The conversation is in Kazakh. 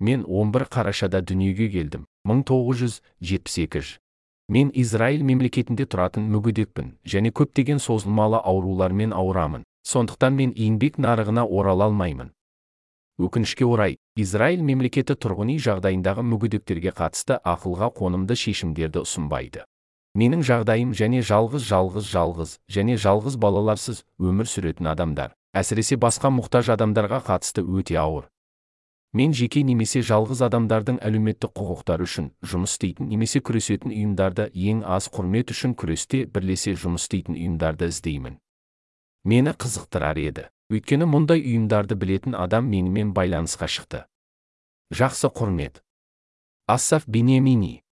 мен 11 қарашада дүниеге келдім 1972 мен израиль мемлекетінде тұратын мүгедекпін және көптеген созылмалы аурулармен ауырамын сондықтан мен еңбек нарығына орала алмаймын. Өкінішке орай израиль мемлекеті тұрғын үй жағдайындағы мүгедектерге қатысты ақылға қонымды шешімдерді ұсынбайды. Менің жағдайым және жалғыз жалғыз жалғыз және жалғыз балаларсыз өмір сүретін адамдар әсіресе басқа мұқтаж адамдарға қатысты өте ауыр. Мен жеке немесе жалғыз адамдардың әлеуметтік құқықтары үшін жұмыс істейтін немесе күресетін ұйымдарды ең аз құрмет үшін күресте бірлесе жұмыс істейтін ұйымдарды іздеймін. Мені қызықтырар еді. Өйткені мұндай ұйымдарды білетін адам менімен байланысқа шықты. Жақсы құрмет. Ассаф бенемини